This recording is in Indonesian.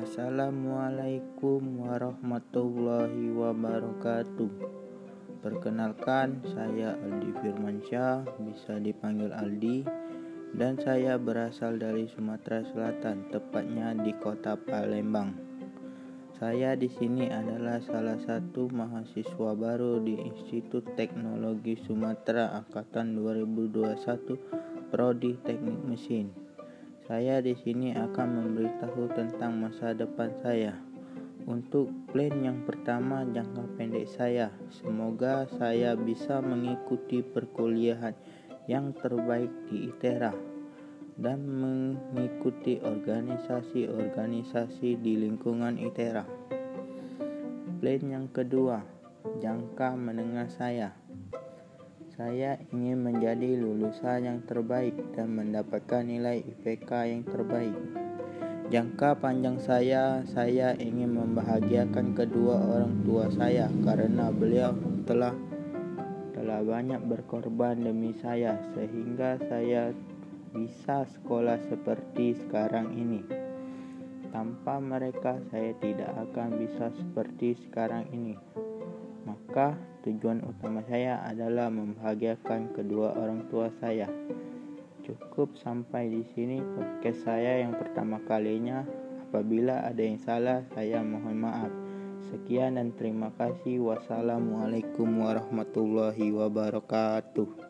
Assalamualaikum warahmatullahi wabarakatuh. Perkenalkan, saya Aldi Firmansyah, bisa dipanggil Aldi, dan saya berasal dari Sumatera Selatan, tepatnya di kota Palembang. Saya di sini adalah salah satu mahasiswa baru di Institut Teknologi Sumatera angkatan 2021 Prodi Teknik Mesin. Saya di sini akan memberitahu tentang masa depan saya. Untuk plan yang pertama jangka pendek saya, semoga saya bisa mengikuti perkuliahan yang terbaik di ITERA dan mengikuti organisasi-organisasi di lingkungan ITERA. Plan yang kedua, jangka menengah saya. Saya ingin menjadi lulusan yang terbaik dan mendapatkan nilai IPK yang terbaik. Jangka panjang saya, saya ingin membahagiakan kedua orang tua saya karena beliau telah telah banyak berkorban demi saya sehingga saya bisa sekolah seperti sekarang ini. Tanpa mereka saya tidak akan bisa seperti sekarang ini. Maka tujuan utama saya adalah membahagiakan kedua orang tua saya. Cukup sampai di sini podcast saya yang pertama kalinya. Apabila ada yang salah, saya mohon maaf. Sekian dan terima kasih. Wassalamualaikum warahmatullahi wabarakatuh.